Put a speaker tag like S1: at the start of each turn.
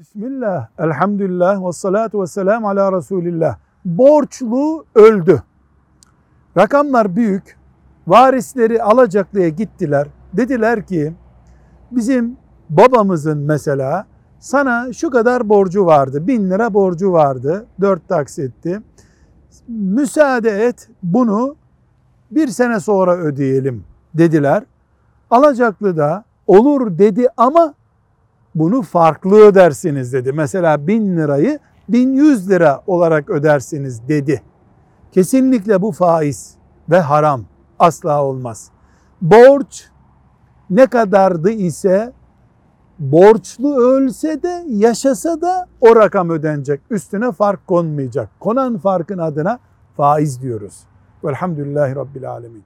S1: Bismillah, elhamdülillah ve salatu ve selamu ala Resulillah. Borçlu öldü. Rakamlar büyük. Varisleri alacaklıya gittiler. Dediler ki bizim babamızın mesela sana şu kadar borcu vardı. Bin lira borcu vardı. Dört taksitti. Müsaade et bunu bir sene sonra ödeyelim dediler. Alacaklı da olur dedi ama bunu farklı ödersiniz dedi. Mesela bin lirayı 1100 lira olarak ödersiniz dedi. Kesinlikle bu faiz ve haram asla olmaz. Borç ne kadardı ise borçlu ölse de yaşasa da o rakam ödenecek. Üstüne fark konmayacak. Konan farkın adına faiz diyoruz. Velhamdülillahi Rabbil Alemin.